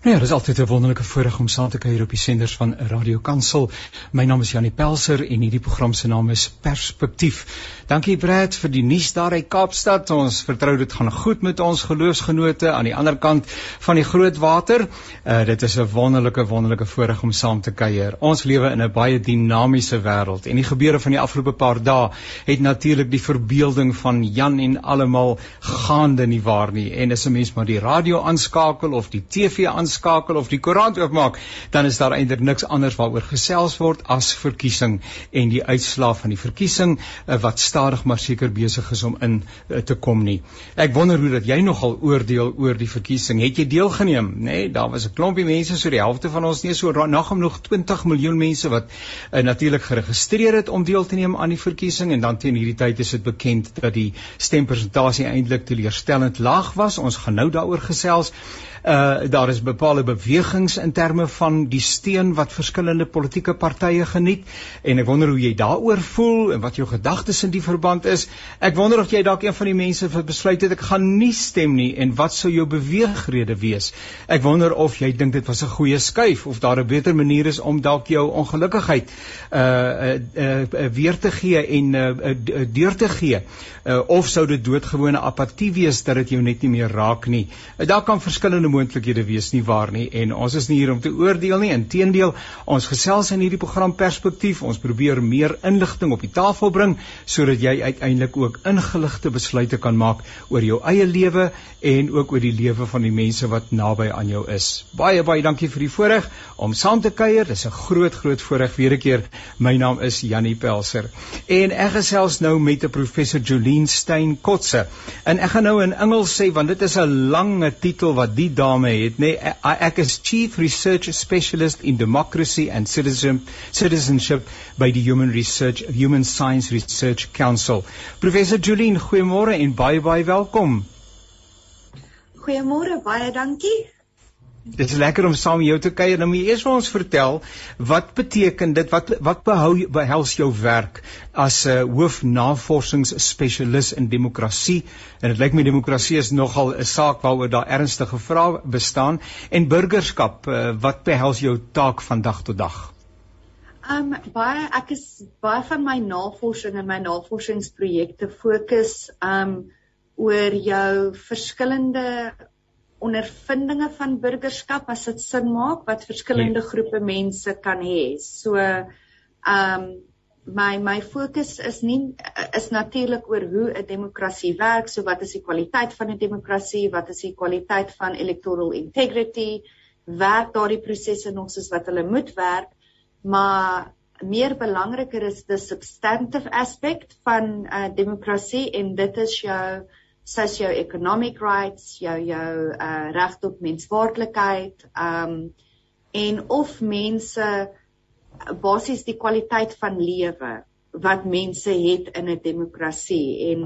Nou ja, dit is altyd 'n wonderlike voorreg om saam te kuier op die senders van Radio Kansel. My naam is Janie Pelser en hierdie program se naam is Perspektief. Dankie Brad vir die nuus daar uit Kaapstad. Ons vertrou dit gaan goed met ons geloofsgenote aan die ander kant van die groot water. Uh dit is 'n wonderlike wonderlike voorreg om saam te kuier. Ons lewe in 'n baie dinamiese wêreld en die gebeure van die afgelope paar dae het natuurlik die verbeelding van Jan en almal gaande nie waar nie. En as 'n mens maar die radio aanskakel of die TV aanskakel, inskakel of die koerant oopmaak, dan is daar eintlik niks anders waaroor gesels word as verkiesing en die uitslae van die verkiesing uh, wat stadig maar seker besig is om in uh, te kom nie. Ek wonder hoe dat jy nogal oordeel oor die verkiesing. Het jy deelgeneem, nê? Nee, daar was 'n klompie mense, so die helfte van ons nie so nagom nog 20 miljoen mense wat uh, natuurlik geregistreer het om deel te neem aan die verkiesing en dan teen hierdie tyd is dit bekend dat die stempersentasie eintlik teleurstellend laag was. Ons gaan nou daaroor gesels uh daar is bepaalde bewegings in terme van die steun wat verskillende politieke partye geniet en ek wonder hoe jy daaroor voel en wat jou gedagtes in die verband is. Ek wonder of jy dalk een van die mense wat besluit het ek gaan nie stem nie en wat sou jou beweegrede wees? Ek wonder of jy dink dit was 'n goeie skuif of daar 'n beter manier is om dalk jou ongelukkigheid uh uh, uh, uh weer te gee en uh, uh deur te gee uh, of sou dit doodgewone apatie wees dat dit jou net nie meer raak nie. Uh, daar kan verskillende moontlikhede wees nie waar nie en ons is nie hier om te oordeel nie. Inteendeel ons gesels in hierdie program perspektief. Ons probeer meer inligting op die tafel bring sodat jy uiteindelik ook ingeligte besluite kan maak oor jou eie lewe en ook oor die lewe van die mense wat naby aan jou is. Baie baie dankie vir die voorreg om saam te kuier. Dis 'n groot groot voorreg weer 'n keer. My naam is Jannie Pelser. En ek gesels nou met 'n professor Jolien Stein Kotse en ek gaan nou in Engels sê want dit is 'n lange titel wat die dame het nê nee, ek is chief research specialist in democracy and citizen citizenship by die Human Research Human Science Research Council. Professor Julien, goeiemôre en baie baie welkom. Goeiemôre, baie dankie. Dit is lekker om saam met jou te kuier. Nou moet jy eers vir ons vertel wat beteken dit? Wat wat behou behels jou werk as 'n uh, hoofnavorsingsspesialis in demokrasie? En dit lyk my demokrasie is nogal 'n saak waaroor daar ernstige vrae bestaan en burgerskap. Uh, wat behels jou taak van dag tot dag? Um baie ek is baie van my navorsing en my navorsingsprojekte fokus um oor jou verskillende ondervindinge van burgerskap as dit sin maak wat verskillende ja. groepe mense kan hê. So ehm um, my my fokus is nie is natuurlik oor hoe 'n demokrasie werk. So wat is die kwaliteit van 'n demokrasie? Wat is die kwaliteit van electoral integrity? Werk daardie prosesse nog soos wat hulle moet werk? Maar meer belangriker is die substantive aspek van 'n uh, demokrasie en dit is jou socio-economic rights, jou jou uh reg tot menswaardigheid, um en of mense basies die kwaliteit van lewe wat mense het in 'n demokrasie en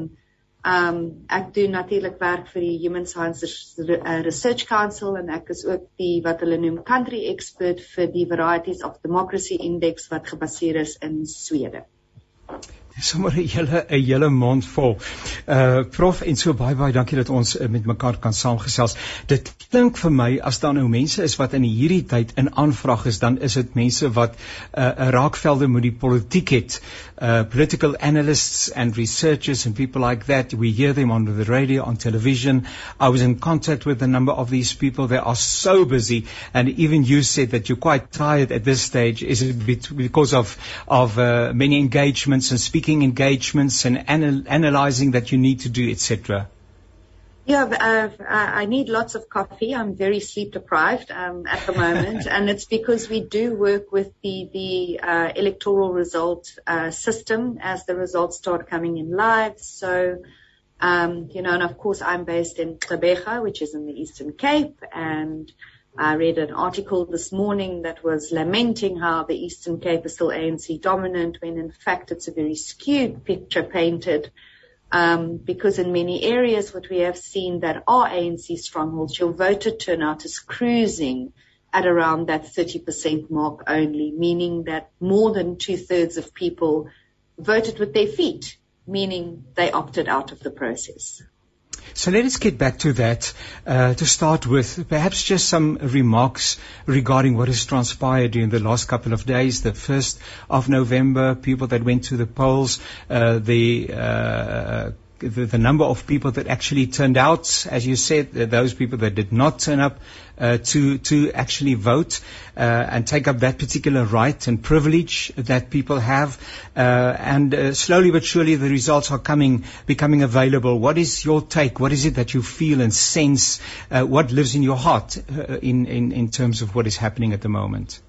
um ek doen natuurlik werk vir die Human Sciences uh, Research Council en ek is ook die wat hulle noem country expert vir die Varieties of Democracy Index wat gebaseer is in Swede sommer 'n hele 'n hele mond vol. Uh prof en so baie baie dankie dat ons uh, met mekaar kan saamgesels. Dit klink vir my as daar nou mense is wat in hierdie tyd in aanvraag is, dan is dit mense wat 'n uh, raakvelde met die politiek het. Uh political analysts and researchers and people like that. We hear them on the radio, on television. I was in contact with a number of these people. They are so busy and even you said that you're quite tired at this stage. Is it because of of uh, many engagements and speaking engagements and anal- analyzing that you need to do, etc.? Yeah, uh, I need lots of coffee. I'm very sleep deprived um, at the moment, and it's because we do work with the the uh, electoral result uh, system as the results start coming in live. So, um, you know, and of course, I'm based in Gqeberha, which is in the Eastern Cape, and I read an article this morning that was lamenting how the Eastern Cape is still ANC dominant when in fact it's a very skewed picture painted. Um, because in many areas what we have seen that are ANC strongholds, your voter turnout is cruising at around that 30% mark only, meaning that more than two thirds of people voted with their feet, meaning they opted out of the process. So let us get back to that uh, to start with. Perhaps just some remarks regarding what has transpired during the last couple of days. The 1st of November, people that went to the polls, uh, the uh, the, the, number of people that actually turned out, as you said, those people that did not turn up uh, to to actually vote uh, and take up that particular right and privilege that people have, uh, and uh, slowly but surely the results are coming, becoming available. What is your take? What is it that you feel and sense? Uh, what lives in your heart uh, in, in in terms of what is happening at the moment?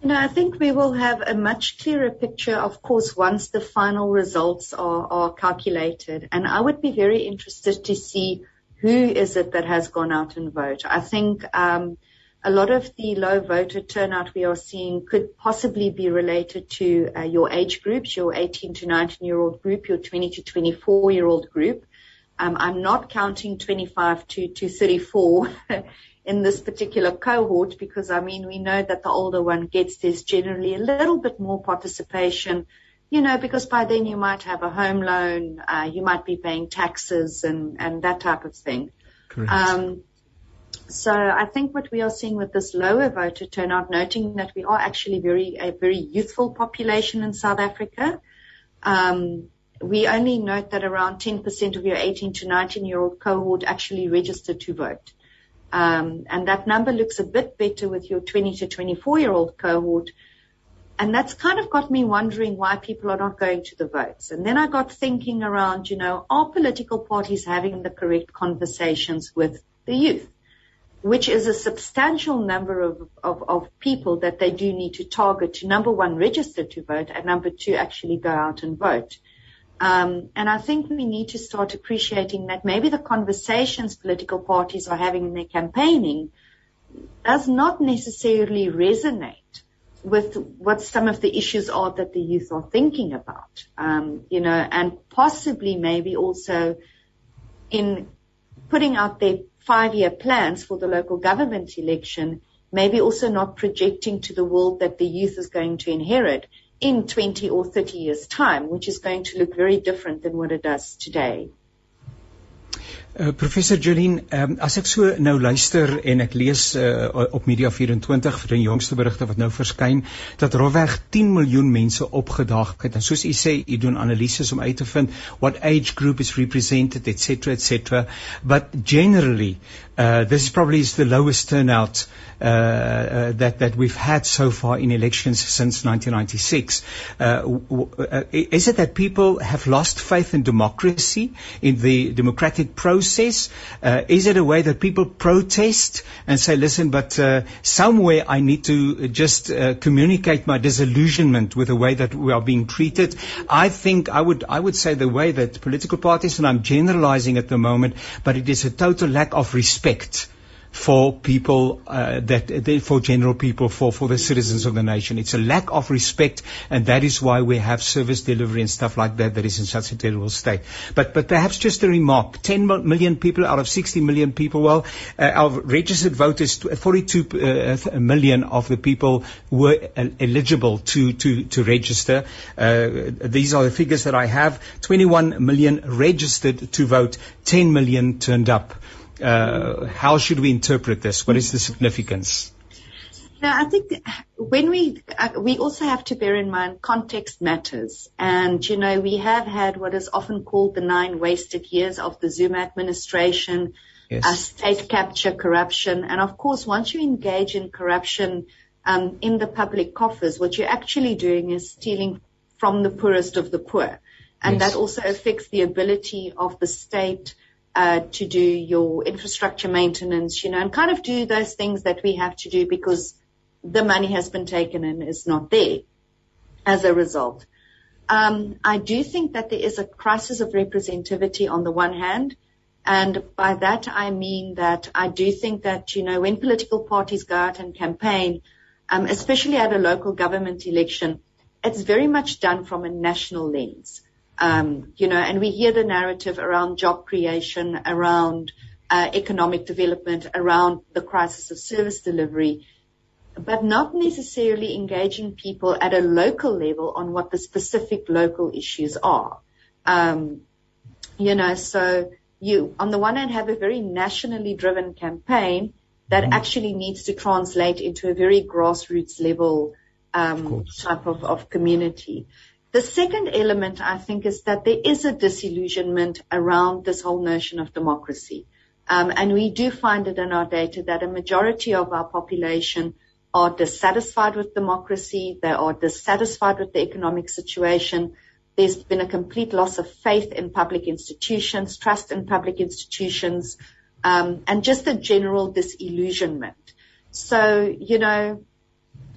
You know, I think we will have a much clearer picture, of course, once the final results are, are calculated. And I would be very interested to see who is it that has gone out and vote. I think um, a lot of the low voter turnout we are seeing could possibly be related to uh, your age groups, your 18 to 19 year old group, your 20 to 24 year old group. Um, I'm not counting 25 to, to 34 in this particular cohort because I mean, we know that the older one gets there's generally a little bit more participation, you know, because by then you might have a home loan, uh, you might be paying taxes and, and that type of thing. Correct. Um, so I think what we are seeing with this lower voter turnout, noting that we are actually very, a very youthful population in South Africa, um, we only note that around 10% of your 18 to 19 year old cohort actually registered to vote. Um, and that number looks a bit better with your 20 to 24 year old cohort. And that's kind of got me wondering why people are not going to the votes. And then I got thinking around, you know, are political parties having the correct conversations with the youth? Which is a substantial number of, of, of people that they do need to target to number one, register to vote and number two, actually go out and vote. Um, and I think we need to start appreciating that maybe the conversations political parties are having in their campaigning does not necessarily resonate with what some of the issues are that the youth are thinking about. Um, you know, and possibly maybe also in putting out their five-year plans for the local government election, maybe also not projecting to the world that the youth is going to inherit in 20 or 30 years time, which is going to look very different than what it does today. Uh, professor Jolien, um, as ek so nou luister en ek lees uh, op Media 24 vir die jongste berigte wat nou verskyn dat rowweg 10 miljoen mense opgedaag het en soos u sê u doen analises om uit te vind what age group is represented etc etc but generally uh, this is probably is the lowest turnout uh, uh, that that we've had so far in elections since 1996. Uh, uh, is it that people have lost faith in democracy, in the democratic process? Uh, is it a way that people protest and say, "Listen, but uh, somewhere I need to just uh, communicate my disillusionment with the way that we are being treated"? I think I would I would say the way that political parties, and I'm generalizing at the moment, but it is a total lack of respect for people uh, that for general people for for the citizens of the nation. It's a lack of respect and that is why we have service delivery and stuff like that that is in such a terrible state. But but perhaps just a remark. 10 million people out of 60 million people well uh, our registered voters 42 uh, million of the people were eligible to to to register. Uh, these are the figures that i have. 21 million registered to vote. 10 million turned up uh, how should we interpret this? What is the significance? Now, I think when we uh, we also have to bear in mind context matters, and you know we have had what is often called the nine wasted years of the Zuma administration, yes. uh, state capture, corruption, and of course, once you engage in corruption um, in the public coffers, what you're actually doing is stealing from the poorest of the poor, and yes. that also affects the ability of the state uh, to do your infrastructure maintenance, you know, and kind of do those things that we have to do because the money has been taken and is not there as a result. Um, I do think that there is a crisis of representativity on the one hand. And by that, I mean that I do think that, you know, when political parties go out and campaign, um, especially at a local government election, it's very much done from a national lens. Um, you know, and we hear the narrative around job creation, around uh, economic development, around the crisis of service delivery, but not necessarily engaging people at a local level on what the specific local issues are. Um, you know, so you, on the one hand, have a very nationally driven campaign that mm-hmm. actually needs to translate into a very grassroots level um, of type of, of community. The second element, I think, is that there is a disillusionment around this whole notion of democracy. Um, and we do find it in our data that a majority of our population are dissatisfied with democracy. They are dissatisfied with the economic situation. There's been a complete loss of faith in public institutions, trust in public institutions, um, and just a general disillusionment. So, you know,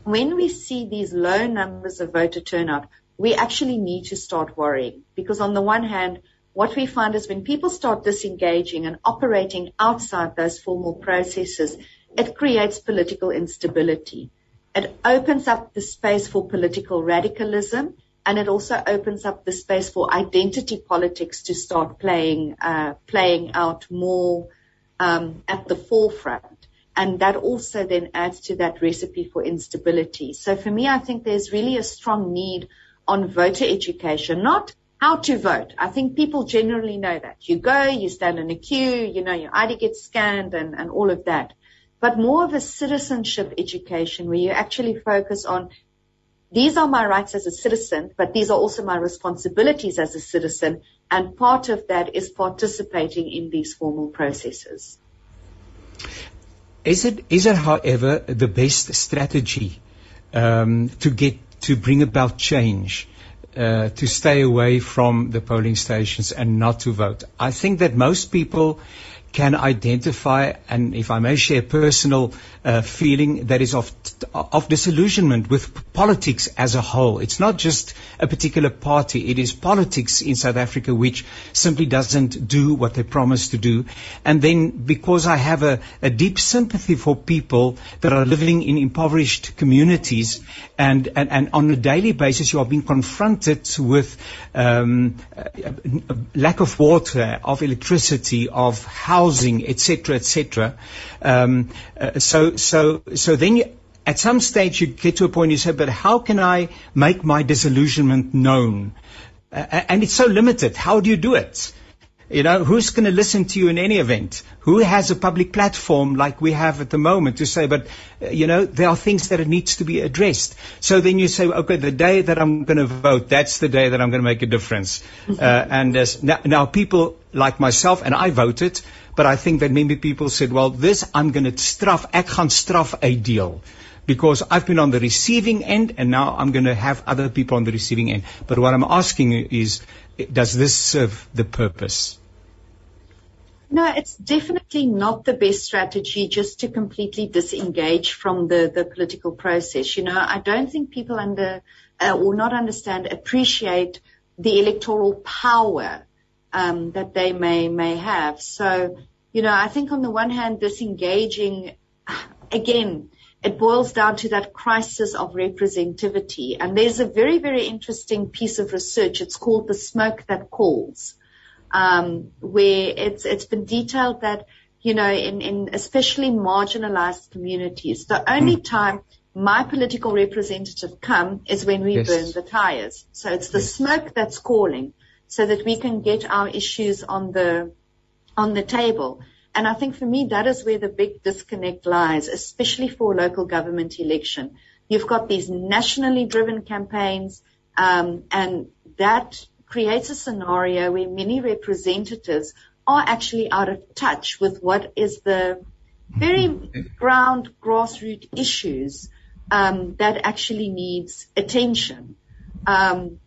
when we see these low numbers of voter turnout, we actually need to start worrying because on the one hand, what we find is when people start disengaging and operating outside those formal processes, it creates political instability. It opens up the space for political radicalism and it also opens up the space for identity politics to start playing, uh, playing out more um, at the forefront. And that also then adds to that recipe for instability. So for me, I think there's really a strong need on voter education, not how to vote. I think people generally know that. You go, you stand in a queue, you know, your ID gets scanned and, and all of that. But more of a citizenship education where you actually focus on these are my rights as a citizen, but these are also my responsibilities as a citizen. And part of that is participating in these formal processes. Is it, is it, however, the best strategy um, to get to bring about change? Uh, to stay away from the polling stations and not to vote. I think that most people can identify, and if I may share personal uh, feeling that is of, of disillusionment with politics as a whole. It's not just a particular party. It is politics in South Africa which simply doesn't do what they promise to do. And then because I have a, a deep sympathy for people that are living in impoverished communities and, and, and on a daily basis you are being confronted with um, lack of water, of electricity, of housing, etc., etc. Um, uh, so, so, so then you, at some stage you get to a point you say, but how can I make my disillusionment known? Uh, and it's so limited. How do you do it? You know, who's going to listen to you in any event? Who has a public platform like we have at the moment to say, but, uh, you know, there are things that it needs to be addressed. So then you say, okay, the day that I'm going to vote, that's the day that I'm going to make a difference. Mm-hmm. Uh, and now, now people like myself, and I voted, but I think that many people said, well, this I'm going to straf, ek gaan straf uitdeel because I've been on the receiving end and now I'm going to have other people on the receiving end. But what I'm asking is, does this serve the purpose? No, it's definitely not the best strategy just to completely disengage from the, the political process. You know, I don't think people under uh, or not understand, appreciate the electoral power um, that they may may have. So, you know, I think on the one hand, disengaging again, it boils down to that crisis of representativity. And there's a very very interesting piece of research. It's called the smoke that calls um, where it's it's been detailed that you know in in especially marginalized communities, the only mm. time my political representative come is when we yes. burn the tires. So it's the yes. smoke that's calling, so that we can get our issues on the on the table. And I think for me that is where the big disconnect lies, especially for local government election. You've got these nationally driven campaigns, um, and that creates a scenario where many representatives are actually out of touch with what is the very ground grassroots issues um, that actually needs attention. Um,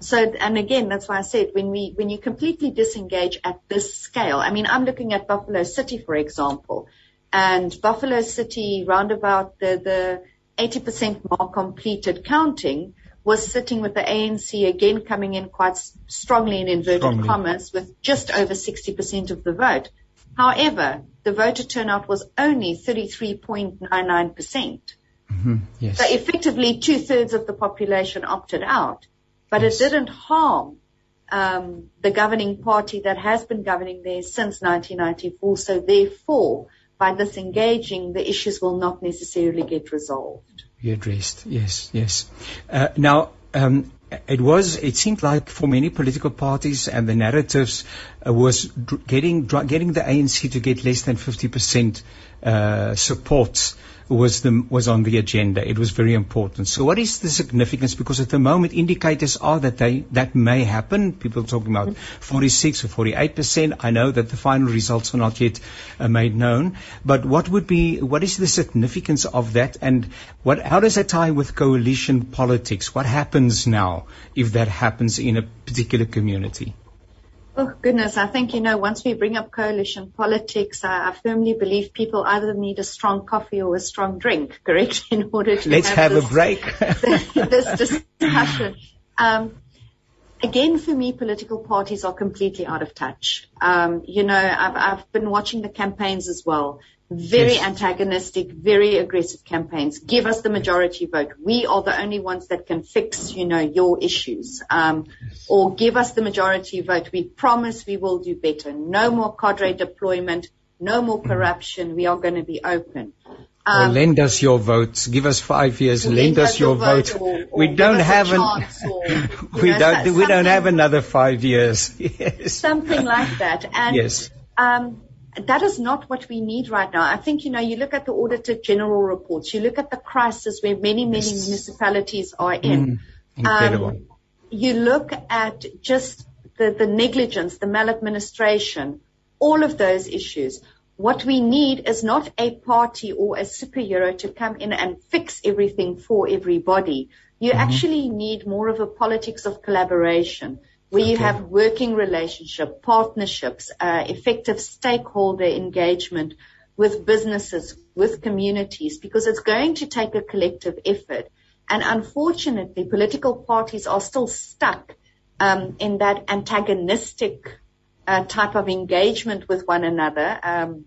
so, and again, that's why I said when we when you completely disengage at this scale. I mean, I'm looking at Buffalo City, for example, and Buffalo City, round about the the 80% mark completed counting, was sitting with the ANC again coming in quite strongly in inverted strongly. commas with just over 60% of the vote. However, the voter turnout was only 33.99%. Mm-hmm, yes. So effectively two thirds of the population opted out, but yes. it didn't harm um, the governing party that has been governing there since 1994. So therefore, by disengaging, the issues will not necessarily get resolved be addressed. Yes, yes. Uh, now, um, it was, it seemed like for many political parties and the narratives uh, was dr- getting dr- getting the ANC to get less than 50% uh, support was the was on the agenda. It was very important. So what is the significance? Because at the moment indicators are that they that may happen. People talking about 46 or 48 percent. I know that the final results are not yet uh, made known. But what would be what is the significance of that? And what how does that tie with coalition politics? What happens now if that happens in a particular community? Oh goodness, I think you know once we bring up coalition politics, I, I firmly believe people either need a strong coffee or a strong drink, correct, in order to let's have, have this, a break. this discussion. Um, again, for me, political parties are completely out of touch. Um, you know, I've, I've been watching the campaigns as well. Very yes. antagonistic, very aggressive campaigns. Give us the majority vote. We are the only ones that can fix, you know, your issues. Um, yes. Or give us the majority vote. We promise we will do better. No more cadre deployment. No more mm-hmm. corruption. Mm. We are going to be open. Um, or lend us your votes. Give us five years. Lend, lend us your vote. Or, or we don't have an. Or, we know, don't. We don't have another five years. Yes. Something like that. And yes. Um, that is not what we need right now. I think, you know, you look at the Auditor General reports, you look at the crisis where many, many yes. municipalities are in. Mm, incredible. Um, you look at just the, the negligence, the maladministration, all of those issues. What we need is not a party or a superhero to come in and fix everything for everybody. You mm-hmm. actually need more of a politics of collaboration where okay. you have working relationship, partnerships, uh, effective stakeholder engagement with businesses, with communities, because it's going to take a collective effort. And unfortunately, political parties are still stuck um, in that antagonistic uh, type of engagement with one another, um,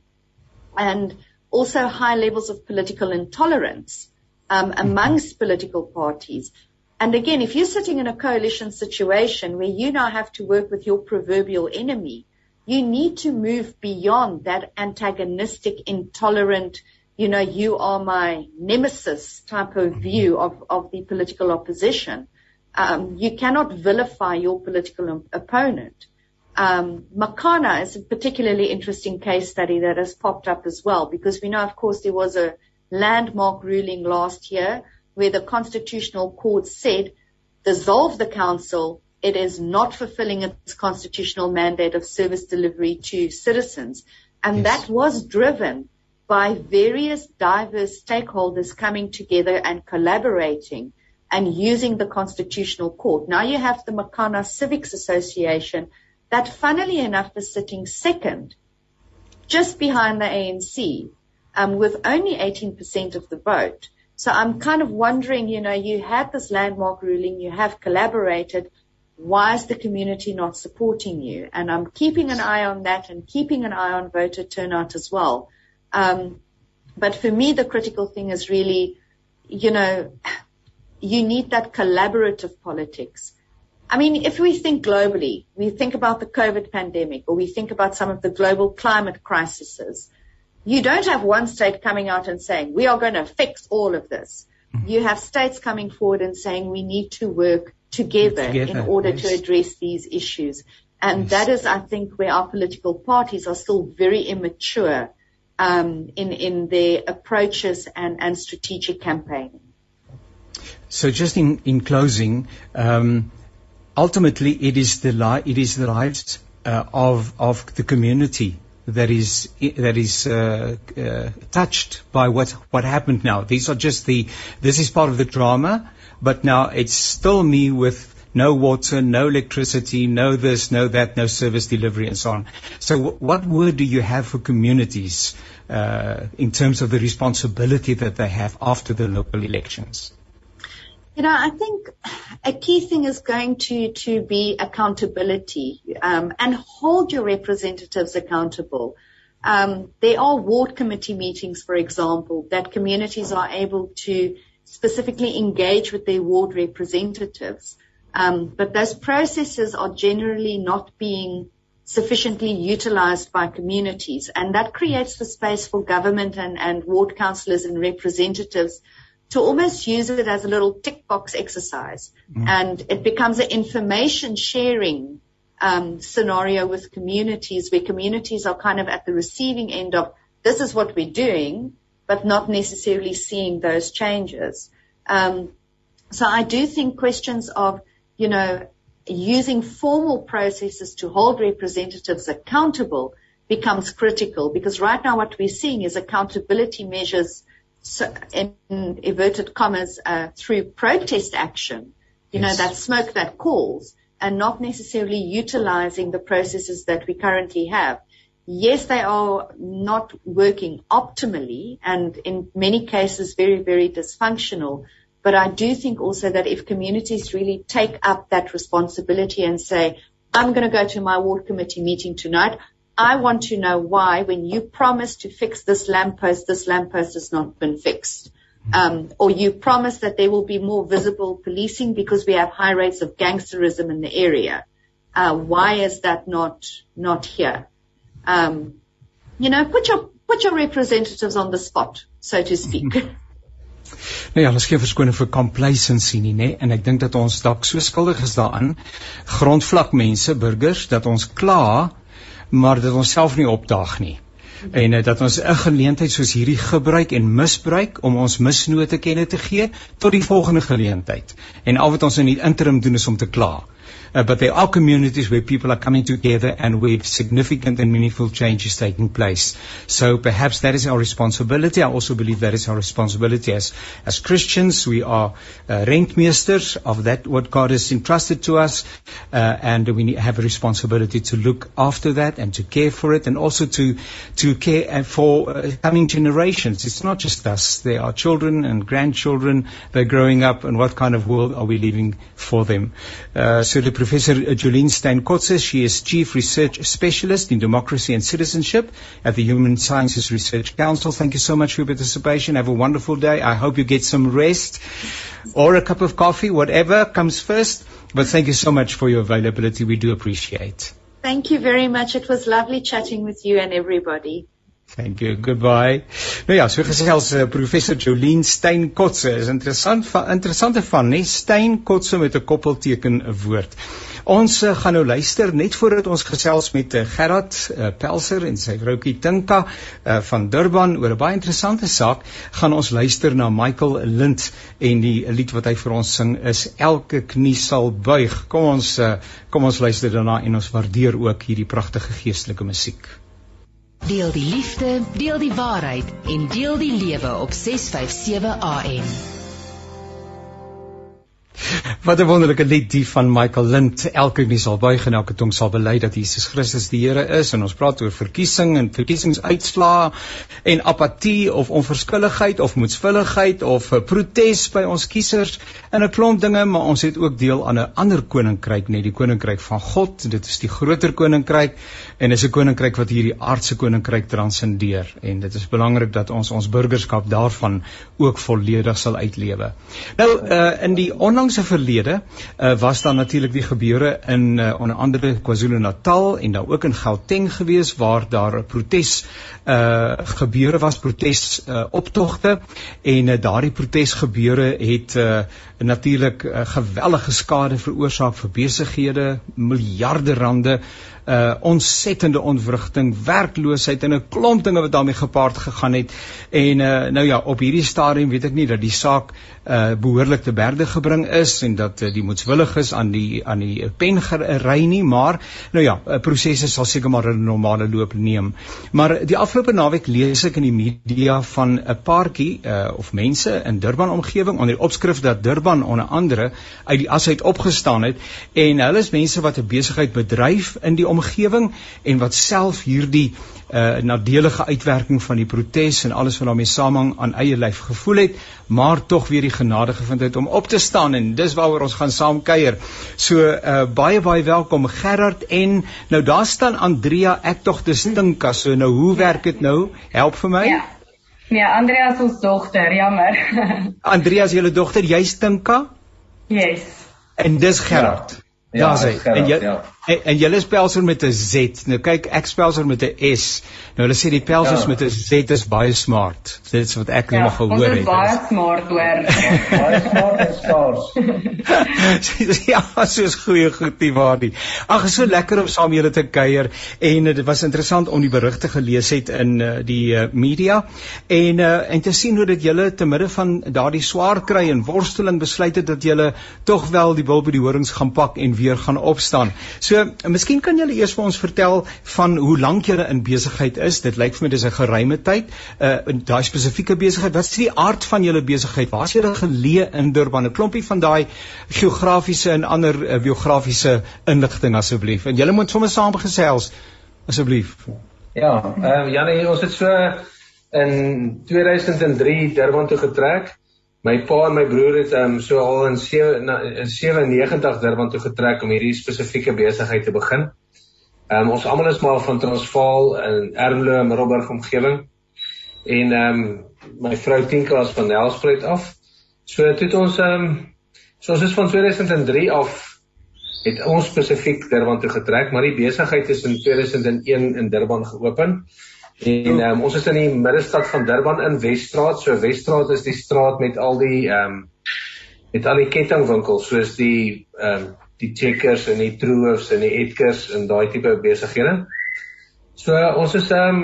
and also high levels of political intolerance um, amongst political parties. And again, if you're sitting in a coalition situation where you now have to work with your proverbial enemy, you need to move beyond that antagonistic, intolerant, you know, you are my nemesis type of view of, of the political opposition. Um, you cannot vilify your political opponent. Um, Makana is a particularly interesting case study that has popped up as well because we know, of course, there was a landmark ruling last year where the constitutional court said, dissolve the council. It is not fulfilling its constitutional mandate of service delivery to citizens. And yes. that was driven by various diverse stakeholders coming together and collaborating and using the constitutional court. Now you have the Makana Civics Association that funnily enough is sitting second, just behind the ANC, um, with only 18% of the vote. So I'm kind of wondering, you know, you had this landmark ruling, you have collaborated. Why is the community not supporting you? And I'm keeping an eye on that and keeping an eye on voter turnout as well. Um, but for me, the critical thing is really, you know, you need that collaborative politics. I mean, if we think globally, we think about the COVID pandemic or we think about some of the global climate crises, you don't have one state coming out and saying, we are going to fix all of this. Mm-hmm. You have states coming forward and saying, we need to work together, together in order yes. to address these issues. And yes. that is, I think, where our political parties are still very immature um, in, in their approaches and, and strategic campaigning. So just in, in closing, um, ultimately it is the li- it is the rights uh, of of the community that is that is uh, uh, touched by what what happened now. These are just the this is part of the drama, but now it's still me with no water, no electricity, no this, no that, no service delivery, and so on. So, w- what word do you have for communities uh, in terms of the responsibility that they have after the local elections? You know, I think a key thing is going to, to be accountability um, and hold your representatives accountable. Um, there are ward committee meetings, for example, that communities are able to specifically engage with their ward representatives. Um, but those processes are generally not being sufficiently utilized by communities. And that creates the space for government and, and ward councillors and representatives to almost use it as a little tick box exercise. Mm. And it becomes an information sharing um, scenario with communities where communities are kind of at the receiving end of this is what we're doing, but not necessarily seeing those changes. Um, so I do think questions of, you know, using formal processes to hold representatives accountable becomes critical because right now what we're seeing is accountability measures so in inverted commas uh, through protest action, you yes. know, that smoke that calls and not necessarily utilizing the processes that we currently have. Yes, they are not working optimally and in many cases very, very dysfunctional. But I do think also that if communities really take up that responsibility and say, I'm going to go to my ward committee meeting tonight. I want to know why when you promised to fix this lamppost, this lamppost has not been fixed. Um, or you promise that there will be more visible policing because we have high rates of gangsterism in the area. Uh, why is that not not here? Um, you know, put your put your representatives on the spot, so to speak. Nou ja, ons gee verskoning vir complacency nie, nê? En ek dink dat ons dalk so skuldig is daaraan, grondvlak mense, burgers, dat ons kla, maar dat ons self nie opdaag nie en uh, dat ons 'n geleentheid soos hierdie gebruik en misbruik om ons misnote kenne te gee tot die volgende geleentheid. En al wat ons in die interim doen is om te kla. Uh, but there are communities where people are coming together and where significant and meaningful change is taking place. So perhaps that is our responsibility. I also believe that is our responsibility as, as Christians. We are uh, rentmeesters of that, what God has entrusted to us. Uh, and we have a responsibility to look after that and to care for it and also to, to care uh, for uh, coming generations. It's not just us. There are children and grandchildren. They're growing up and what kind of world are we leaving for them? Uh, so the Professor Jolene Steyn-Kotze. She is Chief Research Specialist in Democracy and Citizenship at the Human Sciences Research Council. Thank you so much for your participation. Have a wonderful day. I hope you get some rest or a cup of coffee, whatever comes first. But thank you so much for your availability. We do appreciate. Thank you very much. It was lovely chatting with you and everybody. Thank you. Goodbye. Nou ja, so gesels uh, professor Jolien Steyn Kotse is interessant van interessante van, nee, Steyn Kotse met 'n koppelteken woord. Ons uh, gaan nou luister net voordat ons gesels met uh, Gerard uh, Pelser en sy vroukie Tinka uh, van Durban oor 'n baie interessante saak, gaan ons luister na Michael Lind en die lied wat hy vir ons sing is Elke knie sal buig. Kom ons uh, kom ons luister daarna en ons waardeer ook hierdie pragtige geestelike musiek. Deel die liefde, deel die waarheid en deel die lewe op 657 AM. Wat 'n wonderlike lied die van Michael Lind. Elke knie sal buig en elke tong sal bely dat Jesus Christus die Here is en ons praat oor verkiesing en verkiesingsuitslae en apatie of onverskilligheid of moedsvulligheid of protes by ons kiesers en 'n klomp dinge, maar ons het ook deel aan 'n ander koninkryk, net die koninkryk van God. Dit is die groter koninkryk en is 'n koninkryk wat hierdie aardse koninkryk transcendeer en dit is belangrik dat ons ons burgerskap daarvan ook volledig sal uitlewe. Nou uh, in die onlangse verlede uh, was daar natuurlik die gebeure in uh, onder andere KwaZulu-Natal en dan ook in Gauteng gewees waar daar 'n protes uh gebeure was protes uh, optogte. En uh, daardie protesgebeure het uh natuurlik uh, gewellige skade veroorsaak vir besighede miljarde rande uh ontsettende ontwrigting, werkloosheid en 'n klomp dinge wat daarmee gepaard gegaan het. En uh nou ja, op hierdie stadium weet ek nie dat die saak uh behoorlik te berde gebring is en dat uh, die moetswilliges aan die aan die pen gery nie, maar nou ja, uh, prosesse sal seker maar 'n normale loop neem. Maar die afgelope naweek lees ek in die media van 'n paartjie uh of mense in Durban omgewing onder die opskrif dat Durban onder andere uit die as uit opgestaan het en hulle is mense wat 'n besigheid bedryf in die omgewing en wat self hierdie uh nadelige uitwerking van die protes en alles wat daarmee saamhang aan eie lyf gevoel het, maar tog weer die genade gevind het om op te staan en dis waaroor ons gaan saam kuier. So uh baie baie welkom Gerard en nou daar staan Andrea, ek tog dis Tinka. So nou hoe werk dit nou? Help vir my. Ja. Ja, Andrea se dogter, jammer. Andrea se julle dogter, jy's Tinka? Yes. En dis Gerard. Ja, ja sy. En jy ja. En, en julle spelser met 'n Z. Nou kyk, ek spelser met 'n S. Nou hulle sê die pelsers ja. met 'n Z is baie smart. Dit is wat ek ja, nog gehoor het. Ja, baie smart hoor. baie smart en skaars. ja, soos goeie goed nie waar nie. Ag, so lekker om saam julle te kuier en dit was interessant om die berigte gelees het in uh, die uh, media en uh, en te sien hoe dit julle te midde van daardie swaar kry en worsteling besluit het dat julle tog wel die bil by die horings gaan pak en weer gaan opstaan. So So, miskien kan julle eers vir ons vertel van hoe lank julle in besigheid is. Dit lyk vir my dis 'n geruime tyd. Uh in daai spesifieke besigheid, wat is die aard van julle besigheid? Waar is julle geleë in Durban? 'n Klompie van daai geografiese en ander uh, biografiese inligting asseblief. En julle moet sommer saam gesels asseblief. Ja, ehm uh, Janie, ons het so in 2003 Durban toe getrek. My pa en my broer het um, so al in 97 Durban toe getrek om hierdie spesifieke besigheid te begin. Um, ons almal is maar van Transvaal in Ermelo en Middelburg omgewing. En ehm um, my vrou Tinka is van Nelspruit af. So toe het ons ehm um, so ons is van 2003 af het ons spesifiek Durban toe getrek, maar die besigheid is in 2001 in Durban geopen. En um, ons is in die middestad van Durban in Wesstraat. So Wesstraat is die straat met al die ehm um, met al die kettingwinkels soos die ehm um, die Checkers en die Troofs en die Edgars en daai tipe besighede. So ons is ehm um,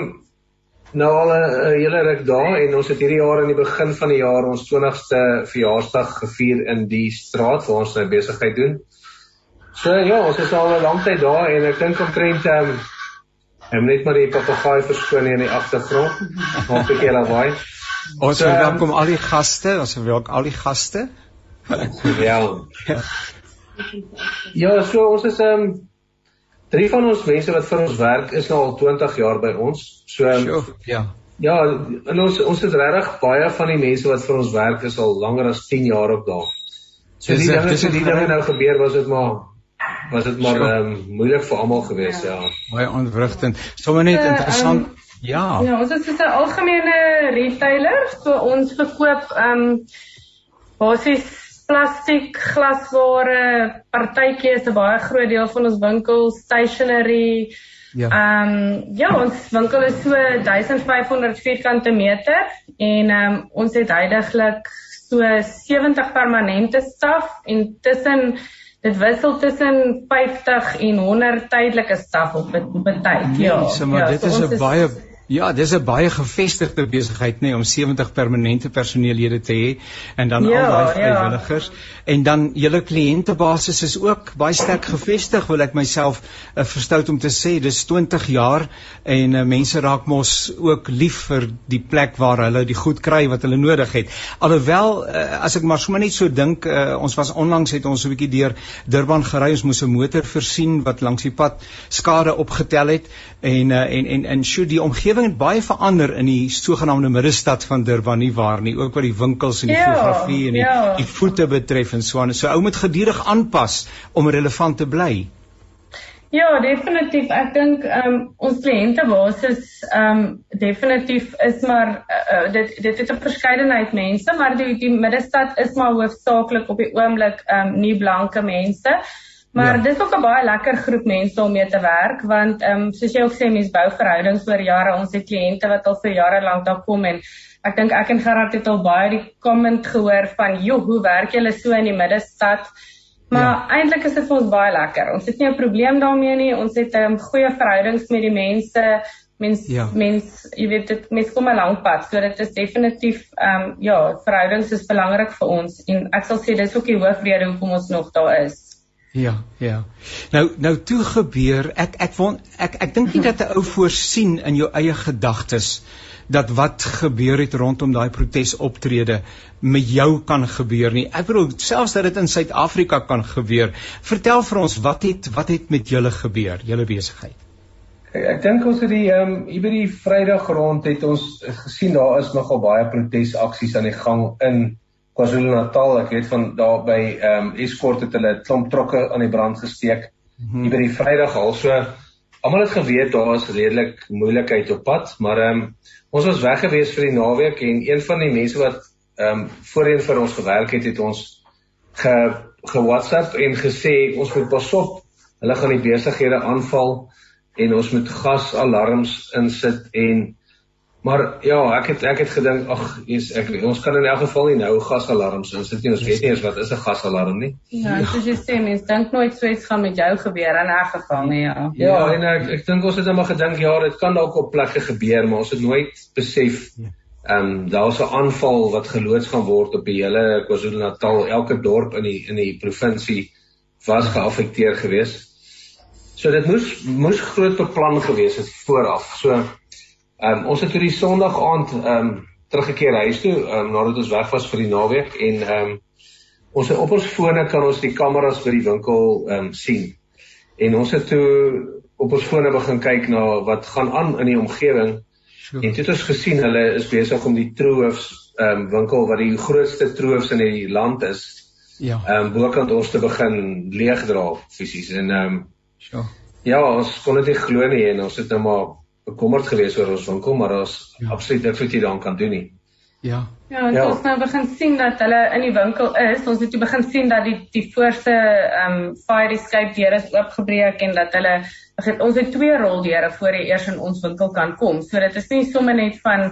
nou al 'n hele ruk daar en ons het hierdie jaar in die begin van die jaar ons 20ste verjaarsdag gevier in die straat waar ons nou besigheid doen. So ja, ons is al 'n lang tyd daar en ek dink omtrent ehm um, Ek net maar die papegaai verskoon hier in die agtergrond. Maak 'n bietjie lawaai. Ons so, welkom al die gaste, ons welkom al die gaste. ja. Ja, so ons is ehm um, drie van ons mense wat vir ons werk is nou al 20 jaar by ons. So um, ja. Ja, en ons ons het regtig baie van die mense wat vir ons werk is al langer as 10 jaar op daar. So die dinge die dinge nou gebeur was dit maar was dit maar um, moeilik vir almal gewees ja. ja. Baie ontwrigtend. Sommige net interessant. Um, ja. Ja, ons is 'n algemene retailer, so ons verkoop ehm um, basies plastiek, glasware, partytjie is 'n baie groot deel van ons winkel, stationery. Ja. Ehm um, ja, ons winkel is so 1500 vierkante meter en ehm um, ons het heidaglik so 70 permanente staf en tussen dit wissel tussen 50 en 100 tydelike staf op 'n tyd. Ja, nee, so, maar ja, dit so is 'n baie Ja, dis 'n baie gevestigde besigheid nê nee, om 70 permanente personeellede te hê en dan ja, al daai ja. vrywilligers ja. en dan julle kliëntebasis is ook baie sterk gevestig wil ek myself uh, verstout om te sê dis 20 jaar en uh, mense raak mos ook lief vir die plek waar hulle die goed kry wat hulle nodig het. Alhoewel uh, as ek maar sommer net so dink uh, ons was onlangs het ons 'n bietjie deur Durban gery ons moes 'n motor versien wat langs die pad skade opgetel het en uh, en en en sjoe die omgewing het baie verander in die sogenaamde middestad van Durban nie waar nie ook wat die winkels en die ja, fotografie en die, ja. die voete betref en so aan. So ou moet gedurig aanpas om relevant te bly. Ja, definitief. Ek dink ehm um, ons kliëntebasis ehm um, definitief is maar uh, dit dit het 'n verskeidenheid mense, maar die die middestad is maar hoofsaaklik op die oomblik ehm um, nie blanke mense. Maar ja. dit is ook 'n baie lekker groep mense om mee te werk want ehm um, soos jy ook sê mense bou verhoudings oor jare. Ons het kliënte wat al vir jare lank daar kom en ek dink ek en Gerard het al baie die comment gehoor van, "Jo, hoe werk julle so in die middestad?" Maar ja. eintlik is dit vir ons baie lekker. Ons het nie 'n probleem daarmee nie. Ons het 'n um, ehm, goeie verhoudings met die mense. Mens ja. mens jy weet dit mens kom 'n lang pad. So dit is definitief ehm um, ja, verhoudings is belangrik vir ons en ek sal sê dis ook die hoofrede hoekom ons nog daar is. Ja, ja. Nou nou toe gebeur ek ek won ek ek dink nie dat 'n ou voorsien in jou eie gedagtes dat wat gebeur het rondom daai protesoptrede met jou kan gebeur nie. Ek bedoel selfs dat dit in Suid-Afrika kan gebeur. Vertel vir ons wat het wat het met julle gebeur, julle besigheid? Ek, ek dink ons het die ehm um, hier by die Vrydag rond het ons gesien daar is nogal baie protesaksies aan die gang in KwaZulu-Natal. Ek weet van daar by ehm um, Escort het hulle 'n klomp trokke aan die brand gesteek mm -hmm. hier by die Vrydag al. So almal het geweet daar is redelik moeilikheid op pad, maar ehm um, ons was weg gewees vir die naweek en een van die mense wat ehm um, voorheen vir ons gewerk het, het ons ge ge WhatsApp en gesê ons moet pasop hulle gaan die besighede aanval en ons moet gasalarms insit en Maar ja, ek het ek het gedink ag, ek ons kan in elk geval nie nou gasalarms insit nie. Ons weet nie eens wat is 'n gasalarm nie. Ja, soos jy sê, mens dink nooit so iets gaan met jou gebeur in 'n geval nie, ja. Ja, en ek ek dink ons het net maar gedink ja, dit kan dalk op plekke gebeur, maar ons het nooit besef ehm um, daar's 'n aanval wat geloods gaan word op die hele KwaZulu-Natal. Elke dorp in die in die provinsie was geaffekteer geweest. So dit moes moes groot beplan gewees het vooraf. So Ehm um, ons het hierdie Sondag aand ehm um, teruggekeer huis toe ehm um, nadat ons weg was vir die naweek en ehm um, ons op ons fone kan ons die kameras by die winkel ehm um, sien. En ons het toe op ons fone begin kyk na wat gaan aan in die omgewing. Sure. En toe het ons gesien hulle is besig om die troofs ehm um, winkel wat die grootste troofs in die land is. Ja. Ehm um, bokant ons te begin leegdra fisies en ehm um, Sure. Ja, ons kon dit nie glo nie en ons het nou maar bekommerd geweest oor ons winkel, maar ons ja. absoluut niks wat jy daaraan kan doen nie. Ja. Ja, ons ja. het nou begin sien dat hulle in die winkel is. Ons het begin sien dat die die voorste ehm um, fire escape deure is oopgebreek en dat hulle het, ons het twee roldeure voor jy eers in ons winkel kan kom. So dit is nie sommer net van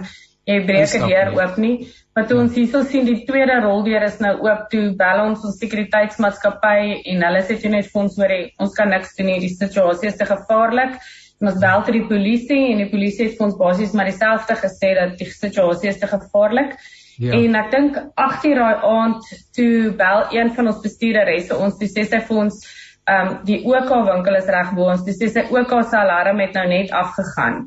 jy breek 'n deur oop nie. Maar toe ons hierso sien die tweede roldeur is nou oop toe bel ons ons sekuriteitsmaatskappy en hulle sê toe net vir ons hoor ons kan niks doen nie. Die situasie is te gevaarlik ons bel ter die polisie en die polisie het vir ons basies maar dieselfde gesê dat die situasie is te gevaarlik. Ja. En ek dink 8:00 daai aand toe bel een van ons bestuurderesse ons toe sê sy vir ons ehm um, die OK winkel is reg bo ons. Dis sê sy OK se alarm het nou net afgegaan.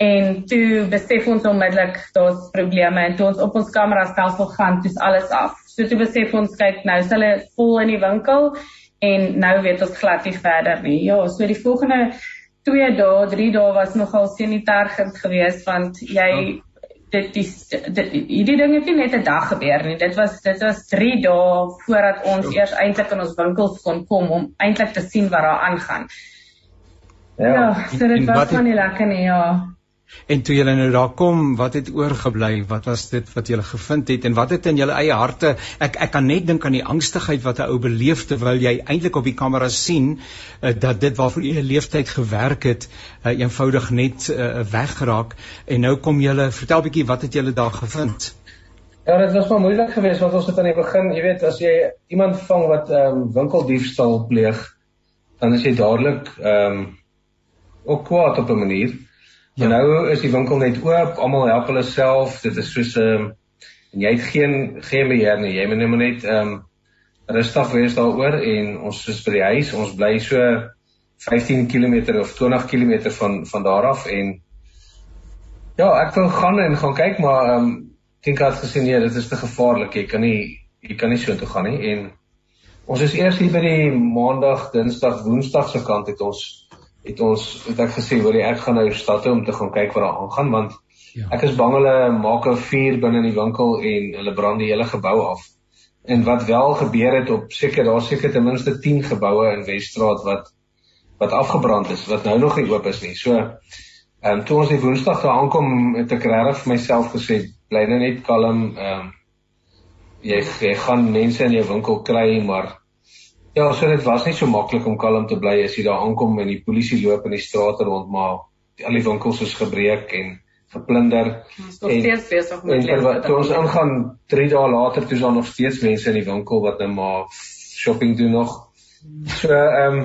En toe besef ons onmiddellik daar's probleme en toe ons op ons kamera stelsel gaan, dis alles af. So toe besef ons kyk nou is hulle vol in die winkel en nou weet ons glad nie verder nie. Ja, so die volgende 2 dae, 3 dae was nogal sanitêrgend geweest want jy oh. dit die hierdie ding het nie net 'n dag gebeur nie. Dit was dit was 3 dae voordat ons oh. eers eintlik in ons winkels kon kom om eintlik te sien wat daar aangaan. Ja, ja so dit was van die lekker nie, ja. En toe julle nou daar kom, wat het oorgebly? Wat was dit wat julle gevind het en wat het in julle eie harte? Ek ek kan net dink aan die angstigheid wat 'n ou beleef terwyl jy eintlik op die kamera sien uh, dat dit waarvoor jy 'n leeftyd gewerk het, uh, eenvoudig net uh, weggeraak en nou kom julle, vertel bietjie wat het julle daar gevind? Ja, dit was maar moeilik geweest want ons het aan die begin, jy weet, as jy iemand vang wat ehm um, winkeldiefstal pleeg, dan is jy dadelik ehm um, ook kwaad op 'n manier. Ja. En nou is die winkel net oop, almal help hulle self. Dit is soos 'n um, en jy het geen geen beheer nie. Jy moet net net ehm um, rustig wees daaroor en ons is by die huis. Ons bly so 15 km of 20 km van van daar af en ja, ek wil gaan en gaan kyk, maar ehm um, dink het gesien nee, dit is te gevaarlik. Jy kan nie jy kan nie so toe gaan nie en ons is eers hier by die maandag, dinsdag, woensdag se kant het ons het ons het ek gesê hoor ek gaan nou stad toe om te gaan kyk wat daar aangaan want ja. ek is bang hulle maak 'n vuur binne in die winkel en hulle brand die hele gebou af. En wat wel gebeur het op seker daar seker ten minste 10 geboue in Wesstraat wat wat afgebrand is wat nou nog nie oop is nie. So ehm um, toe ons die Woensdag daar aankom het ek regtig vir myself gesê bly nou net kalm ehm um, jy, jy gaan mense in jou winkel kry maar Ja, so dit was nie so maklik om kalm te bly as jy daar aankom en die polisie loop in die strate rond maar al die winkels is gebreek en geplunder. Ons is steeds besig met dit. Toe ons ingaan 3 dae later toe is daar nog steeds mense in die winkel wat nou maar shopping doen nog. So ehm um,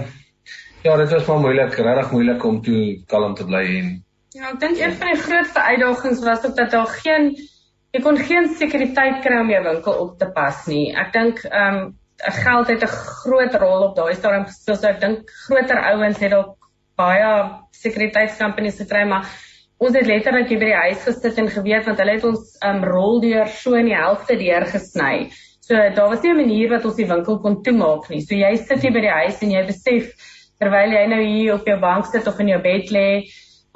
ja, dit was maar moeilik, regtig moeilik om toe kalm te bly en Ja, ek dink een van die grootste uitdagings was ook dat daar geen jy kon geen sekuriteit kry om jou winkel op te pas nie. Ek dink ehm um, geld het 'n groot rol op daai stadium gespeel. So ek dink groter ouens het dalk baie sekuriteitskampanjes gekry, maar ons het letterlik hier by die huis gesit en geweet want hulle het ons um roldeur so in die helfte deur gesny. So daar was nie 'n manier wat ons die winkel kon toemaak nie. So jy sit hier by die huis en jy besef terwyl jy nou hier op jou bank sit of in jou bed lê,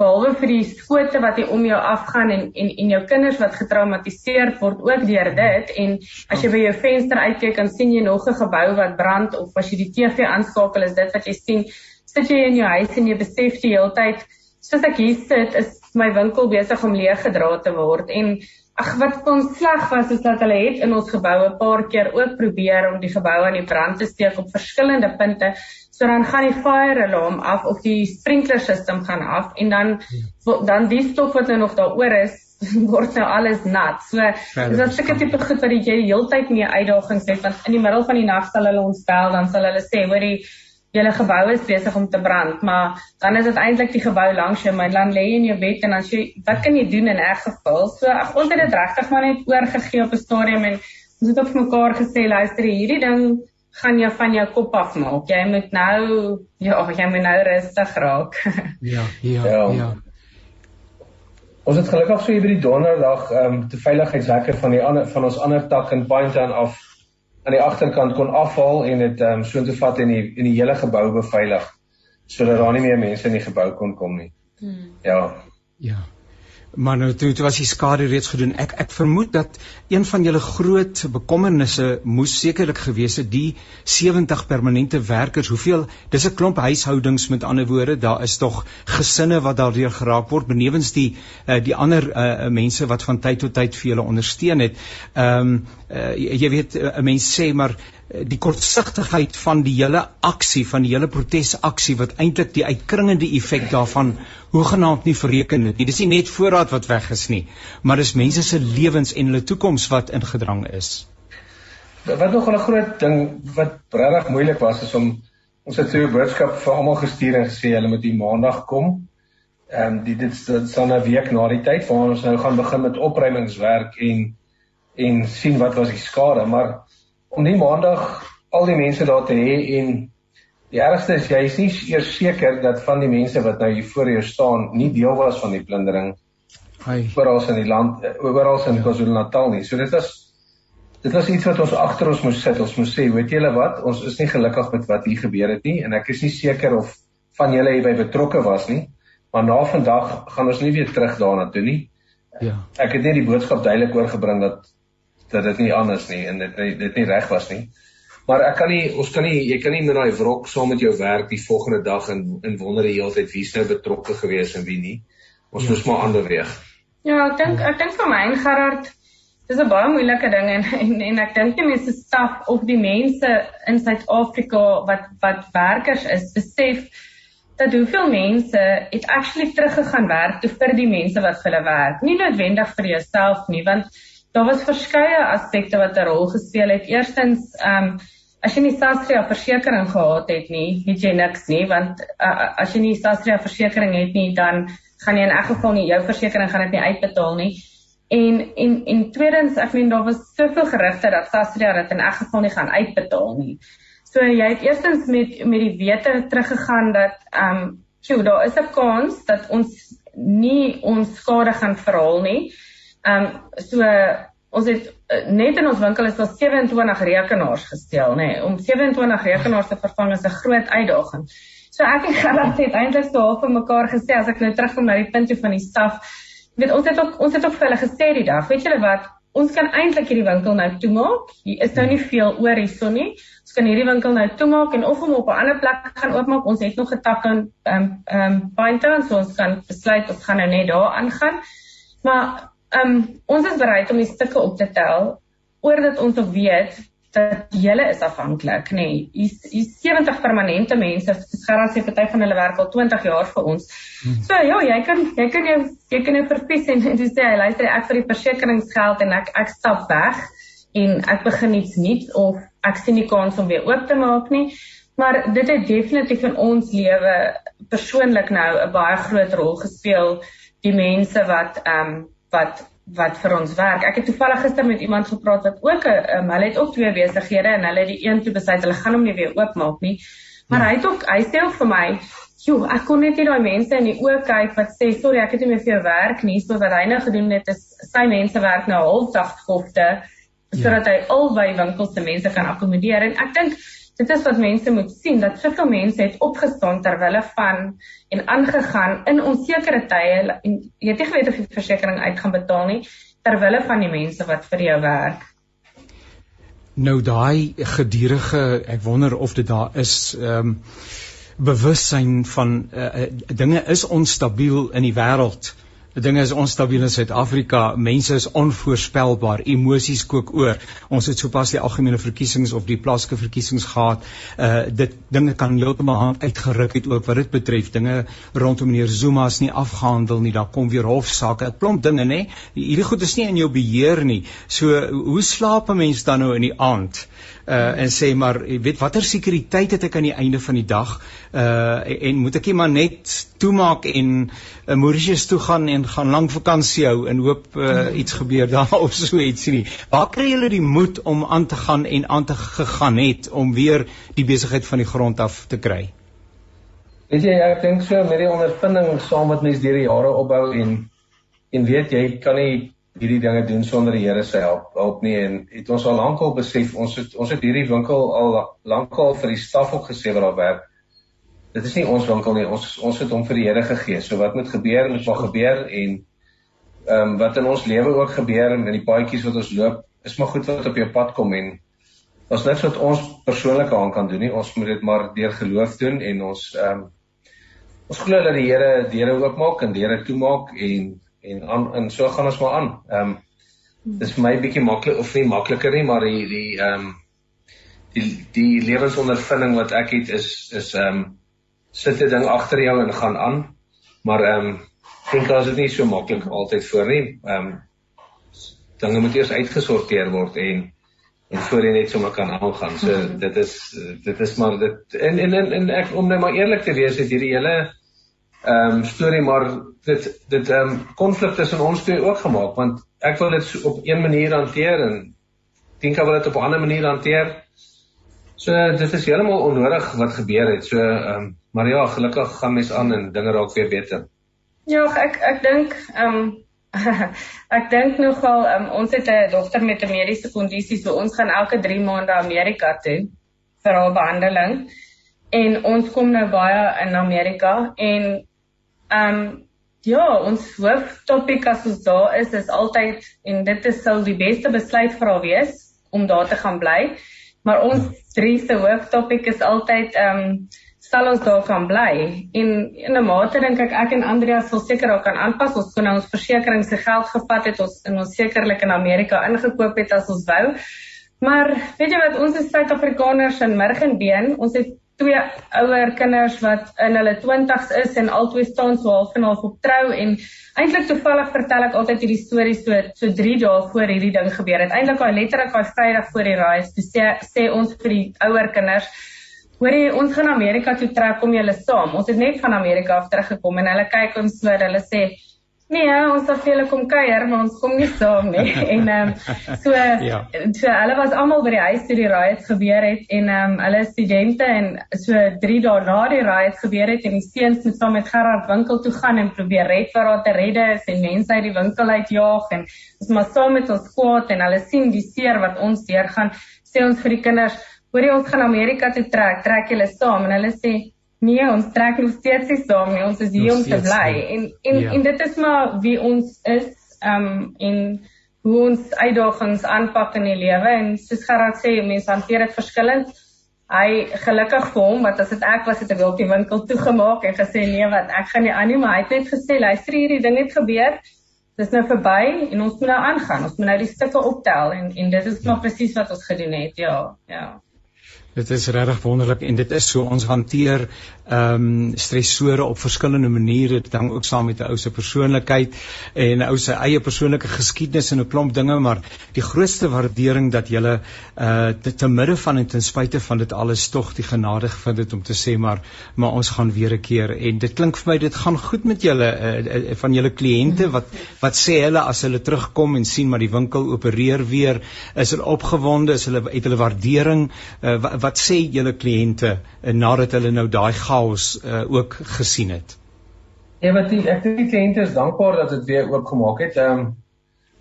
behalwe vir die skote wat hier om jou afgaan en en en jou kinders wat getraumatiseer word ook deur dit. En as jy by jou venster uitkyk dan sien jy nog 'n gebou wat brand of as jy die TV aanskakel is dit wat jy sien. Sit jy in jou huis en jy besef die hele tyd soos ek hier sit is my winkel besig om leeg gedra te word. En ag wat ons sleg was is dat hulle het in ons gebou 'n paar keer ook probeer om die gebou aan die brand te steek op verskillende punte So dan gaan die fire alarm af of die sprinkler system gaan af en dan dan die stof wat nou nog daaroor is word nou alles nat. So dis 'n sulke tipe goed wat jy die hele tyd mee uitdagings het want in die middel van die nag sal hulle ons bel dan sal hulle sê hoorie julle gebou is besig om te brand, maar dan is dit eintlik die gebou langs jou, maar dan lê jy in jou bed en dan sê wat kan jy doen in 'n geval? So ag ons het dit regtig maar net oorgegee op 'n stadium en ons het op mekaar gesê luister hierdie ding gaan jy van jou kop af maak. Jy moet nou ja, jy moet nou rustig raak. ja, ja, ja. ja. Ons het gelukkig so hier by die donderdag ehm um, te veiligheidshekke van die ander van ons ander tak in Pinetown af aan die agterkant kon afhaal en dit ehm um, so intoe vat in die in die hele gebou beveilig sodat daar nie meer mense in die gebou kon kom nie. Hmm. Ja. Ja. Maar nou toe, toe was die skade reeds gedoen. Ek ek vermoed dat een van julle groot bekommernisse moes sekerlik gewees het die 70 permanente werkers. Hoeveel? Dis 'n klomp huishoudings met ander woorde. Daar is tog gesinne wat daardeur geraak word benewens die uh, die ander uh, mense wat van tyd tot tyd vir julle ondersteun het. Ehm um, uh, jy weet 'n mens sê maar Eh, die kortsigtigheid van die hele aksie van die hele protesaksie wat eintlik die uitkringende effek daarvan hoegenaamd nie verreken het nie. Dis nie net voorraad wat weg is nie, maar dis mense se lewens en hulle toekoms wat ingedrang is. Wat nog 'n groot ding wat regtig moeilik was is om ons het so 'n boodskap vir almal gestuur en gesê hulle moet die maandag kom. Ehm um, dit dit sal 'n week na die tyd waar ons nou gaan begin met opruimingswerk en en sien wat was die skade, maar om nie maandag al die mense daar te hê en die ergste is jy is nie eers seker dat van die mense wat nou hier voor jou staan nie deel was van die plundering. Hy oral in die land oral in KwaZulu-Natal nie. So dit was dit was iets wat ons agter ons moes sit. Ons moes sê, weet julle wat? Ons is nie gelukkig met wat hier gebeur het nie en ek is nie seker of van julle hierby betrokke was nie. Maar na vandag gaan ons nie weer terug daarna toe nie. Ja. Ek het net die boodskap duidelik oorgebring dat dat dit nie anders nie en dit dit nie reg was nie. Maar ek kan nie ons kan nie jy kan nie met daai wrok saam met jou werk die volgende dag en in wonder die hele tyd wie's nou betrokke gewees en wie nie. Ons ja. moet maar ander weeg. Ja, ek dink ek dink vir my en Gerard dis 'n baie moeilike ding en en, en ek dink die mense staf of die mense in Suid-Afrika wat wat werkers is, besef dat hoeveel mense het actually teruggegaan werk toe vir die mense wat vir hulle werk. Nie noodwendig vir jouself nie, want Daar was verskeie aspekte wat 'n rol gespeel het. Eerstens, ehm um, as jy nie Sasria versekerings gehad het nie, het jy niks nie, want uh, as jy nie Sasria versekerings het nie, dan gaan jy in elk geval nie jou versekerings gaan dit nie uitbetaal nie. En en en tweedens, ek meen daar was soveel gerugte dat Sasria dit in elk geval nie gaan uitbetaal nie. So jy het eerstens met met die wete teruggegaan dat ehm um, sjoe, daar is 'n kans dat ons nie ons skade gaan verhaal nie. Ehm um, so ons het uh, net in ons winkel is daar 27 rekenaars gestel, nê. Nee, om 27 rekenaars te vervang is 'n groot uitdaging. So ek en Gerard het eintlik so half vir mekaar gesê as ek nou terugkom na die punt toe van die staf. Weet ons het ook ons het ook vir hulle gesê die dag, weet julle wat, ons kan eintlik hierdie winkel nou toemaak. Hier is nou nie veel oor hierson nie. Ons kan hierdie winkel nou toemaak en of hom op 'n ander plek gaan oopmaak. Ons het nog getak in ehm um, ehm um, Pinetown, so ons kan besluit of gaan nou net daar aangaan. Maar um, ons is bereid om die stukke op te tel oordat ons ook weet dat julle is afhanklik, nê. Nee, hier's hier's 70 permanente mense, Gerard sê party van hulle werk al 20 jaar vir ons. Hmm. So ja, jy kan jy kan jou jy kan jou verpies en jy sê hy luister ek vir die versekeringsgeld en ek ek stap weg en ek begin iets nuuts of ek sien nie kans om weer oop te maak nie. Maar dit het definitief in ons lewe persoonlik nou 'n baie groot rol gespeel die mense wat ehm um, wat wat vir ons werk. Ek het toevallig gister met iemand gepraat wat ook 'n um, hulle het ook twee besighede en hulle het die een toe besluit hulle gaan hom nie weer oopmaak nie. Maar ja. hy het ook hy sê ook vir my, "Jo, ek kon net nie daai mense in die oë kyk wat sê, "Sorry, ek het nie meer vir jou werk nie." So wat hy nou gedoen het is sy mense werk nou halfdagskofte sodat ja. hy albei winkels se mense kan akkommodeer en ek dink dit is wat mense moet sien dat soveel mense het opgestaan ter wille van en aangegaan in onsekere tye en jy het nie geweet of jy versekerings uit gaan betaal nie ter wille van die mense wat vir jou werk. Nou daai gedurende ek wonder of dit daar is ehm um, bewussyn van uh, uh, dinge is onstabiel in die wêreld Die ding is onstabiel in Suid-Afrika. Mense is onvoorspelbaar. Emosies kook oor. Ons het sopas die algemene verkiesings of die plaaslike verkiesings gehad. Uh dit dinge kan heeltemal hand uitgeruk het ook wat dit betref. Dinge rondom meneer Zuma is nie afgehandel nie. Daar kom weer hofsaake. 'n Klomp dinge, nê. Hierdie goed is nie in jou beheer nie. So hoe slaap 'n mens dan nou in die aand? uh en sê maar weet watter sekuriteit het ek aan die einde van die dag uh en moet ek nie maar net toemaak en uh, Mauritius toe gaan en gaan lank vakansie hou en hoop uh, iets gebeur daar of so iets nie. Waar kry julle die moed om aan te gaan en aan te gegaan het om weer die besigheid van die grond af te kry? Weet jy ek dink so met die ondervinding saam wat mense deur die jare opbou en en weet jy kan nie hierdie dinge doen sonder die Here se help help nie. En het ons al lankal besef ons het ons het hierdie winkel al lankal vir die staf ook gesê wat daar werk. Dit is nie ons winkel nie ons ons het hom vir die Here gegee. So wat moet gebeur moet maar gebeur en ehm um, wat in ons lewe ook gebeur en in die paadjies wat ons loop is maar goed wat op jou pad kom en ons niks wat ons persoonlik aan kan doen nie. Ons moet dit maar deur geloof doen en ons ehm um, ons glo dat die Here deure oopmaak en deure toemaak en en aan en so gaan ons maar aan. Ehm um, dis vir my bietjie maklik of nie makliker nie, maar die die ehm um, die die lewensondervinding wat ek het is is ehm um, sit 'n ding agter jou en gaan aan. Maar ehm um, dink as dit nie so maklik altyd voor nie. Ehm um, dinge moet eers uitgesorteer word en en voor jy net sommer kan aangaan. So mm -hmm. dit is dit is maar dit en en en, en ek om net maar eerlik te wees, het hierdie hele ehm um, storie maar dit dit ehm um, konflik tussen ons twee ook gemaak want ek wil dit op een manier hanteer en dink ek wil dit op 'n ander manier hanteer. So dit is heeltemal onnodig wat gebeur het. So ehm um, maar ja, gelukkig gaan mens aan en dinge raak weer beter. Ja, ek ek dink ehm um, ek dink nogal um, ons het 'n dogter met 'n mediese kondisie so ons gaan elke 3 maande Amerika toe vir haar behandeling en ons kom nou baie in Amerika en Ehm um, ja, ons hooftopik as ons daar is is altyd en dit is sou die beste besluit vir haar wees om daar te gaan bly. Maar ons drie se hooftopik is altyd ehm um, sal ons daar kan bly. En in 'n mate dink ek ek en Andrea sal seker ook kan aanpas. Ons kon ons versekerings se geld gevat het ons in ons sekerlik in Amerika ingekoop het as ons wou. Maar weet jy wat ons is Suid-Afrikaners in Murgenbeen. Ons het twee ouer kinders wat in hulle 20's is en albei staan so half en half op trou en eintlik toevallig vertel ek altyd hierdie storie so so 3 dae voor hierdie ding gebeur het. Eintlik al letterlik al Vrydag voor die raai sê sê ons vir die ouer kinders Hoorie, ons gaan Amerika toe trek om julle saam. Ons het net van Amerika af teruggekom en hulle kyk ons so, hulle sê, Nee, ons het veel kom kuier, maar ons kom nie saam nie. en ehm um, so ja. so hulle was almal by die huis toe die riot gebeur het en ehm um, hulle studente en so 3 dae na die riot gebeur het en die seuns moet saam met Gerard winkel toe gaan en probeer red wat daar te redde is en mense uit die winkel uitjaag en ons maar saam met ons kwaad en hulle sien die seer wat ons deurgaan, sê ons vir die kinders, hoorie ons gaan Amerika toe trek, trek julle saam en hulle sê Nee, ons trek nog steeds nie saam nie. Ons is hier om te bly. En en ja. en dit is maar wie ons is, ehm um, en hoe ons uitdagings aanpak in die lewe en soos Gerard sê, mense hanteer dit verskillend. Hy gelukkig vir hom wat as dit ek was het ek wel op die winkel toegemaak en gesê nee wat ek gaan nie aan nie, maar hy het net gesê luister hierdie ding het gebeur. Dis nou verby en ons moet nou aangaan. Ons moet nou die stukke optel en en dit is ja. maar presies wat ons gedoen het. Ja, ja. Dit is regtig wonderlik en dit is so. Ons hanteer ehm um, stresore op verskillende maniere. Hang ook saam met 'n ou se persoonlikheid en 'n ou se eie persoonlike geskiedenis en 'n klomp dinge maar die grootste waardering dat jy uh te, te midde van en ten spyte van dit alles tog die genade gevind het om te sê maar maar ons gaan weer 'n keer. En dit klink vir my dit gaan goed met julle uh, uh, van julle kliënte wat wat sê hulle as hulle terugkom en sien maar die winkel opereer weer. Is hulle opgewonde? Is hulle het hulle waardering? Uh, wat sê julle kliënte uh, nadat hulle nou daai chaos uh, ook gesien het? Ja, wat die ek dink die kliënte is dankbaar dat dit weer oopgemaak het. Ehm um,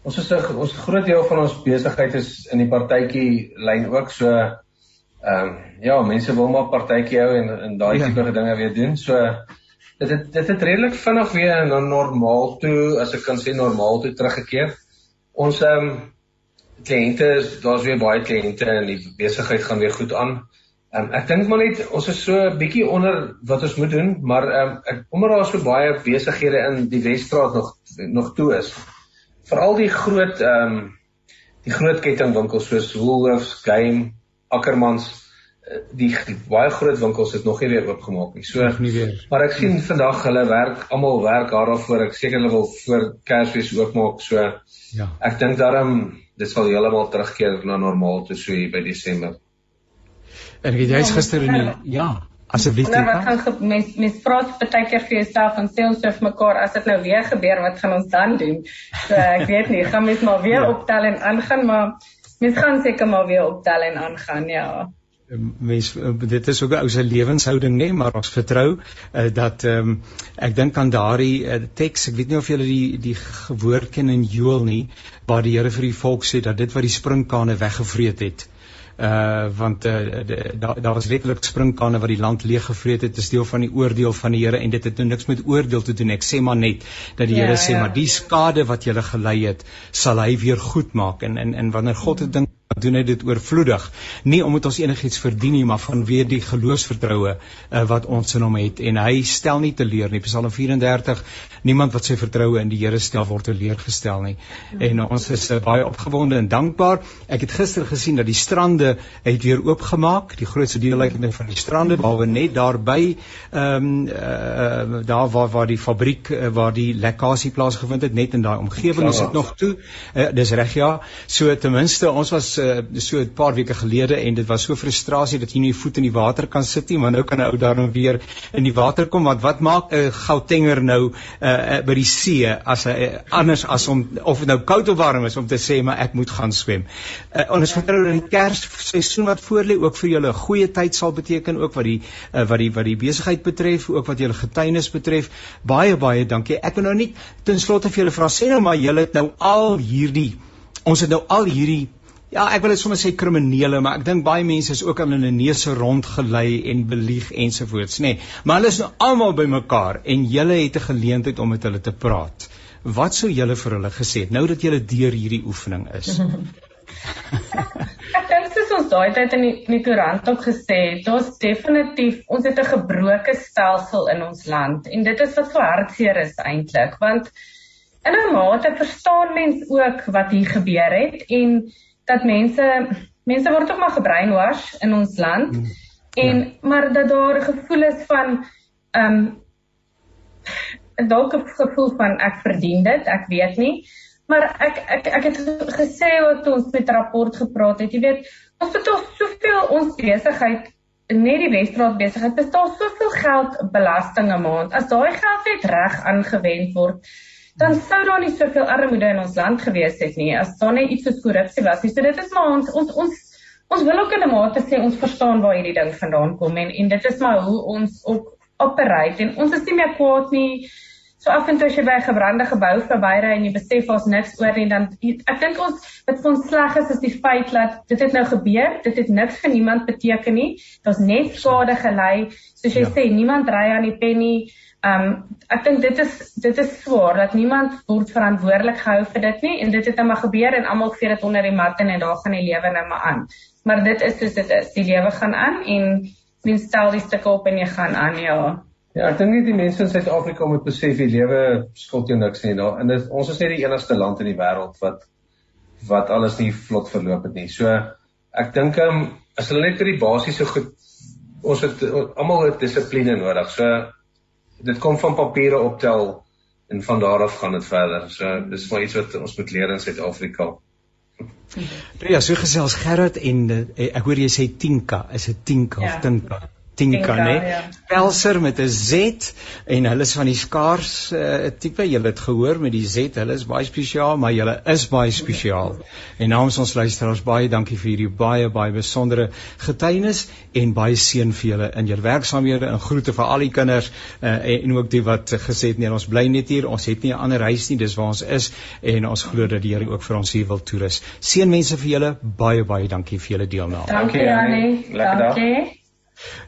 ons is 'n ons groot deel van ons besigheid is in die partytjie lyn ook so ehm um, ja, mense wil maar partytjie hou en en daai ja. tipe dinge weer doen. So dit het dit het redelik vinnig weer na normaal toe, as ek kan sê normaal toe teruggekeer. Ons ehm um, kliënte daar's weer baie kliënte en die besigheid gaan weer goed aan. Um, ek dink maar net ons is so 'n bietjie onder wat ons moet doen, maar um, ek omdat daar so baie besighede in die Wesstraat nog nog toe is. Veral die groot ehm um, die groot kettingwinkels soos Woolworths, Game, Ackermans, eh, die, die baie groot winkels het nog nie weer oopgemaak nie. So nie weer. Maar ek sien vandag hulle werk almal werk hard daarvoor. Ek seker hulle wil voor Kersfees oopmaak. So ja. Ek dink daarom dit sal heeltemal terugkeer na normaal toe so hier by Desember. En ek het jy's gister in die ja, asseblief. Nou wat gaan mens mens praat baie keer vir jouself en sê ons vir mekaar as dit nou weer gebeur, wat gaan ons dan doen? So ek weet nie, gaan mens maar weer ja. optel en aangaan, maar mens gaan seker maar weer optel en aangaan, ja mens dit is ook 'n ou se lewenshouding nê maar ons vertrou uh, dat um, ek dink aan daardie uh, teks ek weet nie of julle die die gewoord ken in Joel nie waar die Here vir die volk sê dat dit wat die sprinkane weggevreet het uh want uh, daar daar was letterlik springkane wat die land leeg gevreet het, is deel van die oordeel van die Here en dit het nou niks met oordeel te doen. Ek sê maar net dat die ja, Here sê ja. maar die skade wat jy gelei het, sal hy weer goed maak en en en wanneer God dit ding doen hy dit oorvloedig. Nie omdat ons enigiets verdien nie maar vanweer die geloofsvertroue uh, wat ons in hom het. En hy stel nie teleur nie. Psalm 34 niemand wat sy vertroue in die Here stel word teleurgestel nie. En ons is uh, baie opgewonde en dankbaar. Ek het gister gesien dat die strande het weer oopgemaak. Die grootste deel net van die strande behalwe net daarby ehm um, uh, daar waar waar die fabriek uh, waar die lekkasie plaasgevind het net in daai omgewing. Is dit nog toe? Uh, dis reg ja. So ten minste ons was uh, so 'n paar weke gelede en dit was so frustrasie dat jy nie voet in die water kan sit nie, maar nou kan 'n ou daar nou weer in die water kom want wat maak 'n Gautenger nou uh, uh, by die see as hy uh, anders as om of dit nou koud of warm is om te sê maar ek moet gaan swem. Uh, ons vertrou dat die Kersseisoen wat voorlê ook vir julle 'n goeie tyd sal beteken ook wat die uh, wat die wat die besigheid betref, ook wat julle getuienis betref. Baie baie dankie. Ek wil nou nie ten slotte vir julle vra sê nou maar julle het nou al hierdie ons het nou al hierdie Ja, ek wil dit sommer sê kriminele, maar ek dink baie mense is ook aan hulle neuse rondgelei en belieg ensovoorts, nê. Nee, maar hulle is nou almal bymekaar en julle het 'n geleentheid om met hulle te praat. Wat sou julle vir hulle gesê het nou dat julle deur hierdie oefening is? ek dink soos ons daai tyd in die, in die koerant ook gesê het, ons definitief ons het 'n gebroke stelsel in ons land en dit is wat so hartseer is eintlik, want in 'n mate verstaan mens ook wat hier gebeur het en dat mense mense word tog maar gebrainwash in ons land mm. en ja. maar dat daar 'n gevoel is van ehm um, dalk 'n gevoel van ek verdien dit, ek weet nie. Maar ek ek ek het gesê wat ons met rapport gepraat het, jy weet, ons betaal soveel ons besigheid net die Wesstraat besigheid betaal soveel geld belasting 'n maand. As daai geld net reg aangewend word, dan sou daar nie soveel armoede in ons land gewees het nie as daar net iets so korrupsie was nie. So dit is maar ons ons ons ons wil ook in 'n mate sê ons verstaan waar hierdie ding vandaan kom en en dit is maar hoe ons op operate en ons is nie meer kwaad nie. So af en toe as jy by 'n gebrande gebou verbyry en jy besef ons niks oor nie dan ek dink ons wat vir ons sleg is is die feit dat dit het nou gebeur, dit het niks vir niemand beteken nie. Daar's net skade gelei. Soos jy ja. sê, niemand ry aan die pen nie. Um ek dink dit is dit is swaar dat niemand word verantwoordelik gehou vir dit nie en dit het net maar gebeur en almal vee dit onder die mat en daar gaan die lewe nou maar aan. Maar dit is soos dit is. Die lewe gaan aan en mens stel die stukke op en jy gaan aan ja. Ja, ek dink nie die mense in Suid-Afrika moet besef die lewe skuld jou niks nie. Nou, en dit, ons is net die enigste land in die wêreld wat wat alles nie vlot verloop het nie. So ek dink um, as hulle net vir die basiese goed ons het almal dissipline nodig. So dit kom van papiere optel en van daar af gaan dit verder. So dis maar iets wat ons moet leer in Suid-Afrika. Ja, so gesels Gerard en uh, ek hoor jy sê Tinka, is dit Tinka ja. of Tinka? Tinka, né? Ja. Pelser met 'n Z en hulle is van die skaars uh, tipe. Jy het gehoor met die Z, hulle is baie spesiaal, maar hulle is baie spesiaal. En namens ons luisteraars baie dankie vir hierdie baie baie besondere getuienis en baie seën vir julle in julle werksaamhede en groete vir al die kinders uh, en ook die wat gesê het nee, ons bly net hier. Ons het nie 'n ander huis nie, dis waar ons is en ons glo dat die Here ook vir ons hier wil toerus. Seën mense vir julle. Baie baie dankie vir julle deelname. Dankie Annie. Lekker dag. Dankie.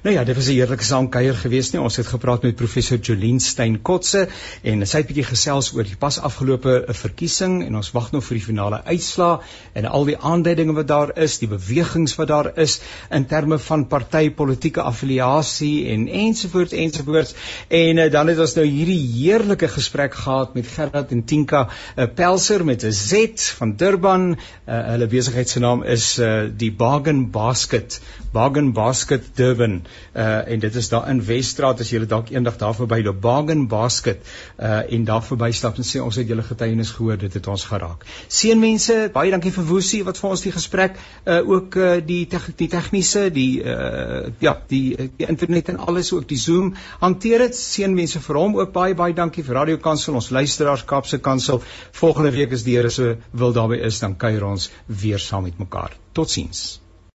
Nou ja, dit was 'n heerlike saamkuier geweest nie. Ons het gepraat met professor Jolien Steyn Kotse en sy het bietjie gesels oor die pas afgelope eh, verkiesing en ons wag nog vir die finale uitslae en al die aanduidinge wat daar is, die bewegings wat daar is in terme van partytetiese affiliasie en ensovoorts ensovoorts. En uh, dan het ons nou hierdie heerlike gesprek gehad met Gerard en Tinka uh, Pelser met 'n Z van Durban. Uh, hulle besigheid se naam is uh, die Bargain Basket. Bargain Basket Durban uh en dit is daar in Wesstraat as jy dalk eendag daar verby loop Bargain Basket uh en daar verbystap en sê ons het julle getuienis gehoor dit het ons geraak. Seënmense, baie dankie vir Woesie wat vir ons die gesprek uh ook uh die te die tegniese die uh ja, die die internet en alles ook die Zoom hanteer dit. Seënmense vir hom ook baie baie dankie vir Radio Kansel ons luisteraars Kaapse Kansel. Volgende week is die Here se wil daarby is dan kuier ons weer saam met mekaar. Totsiens.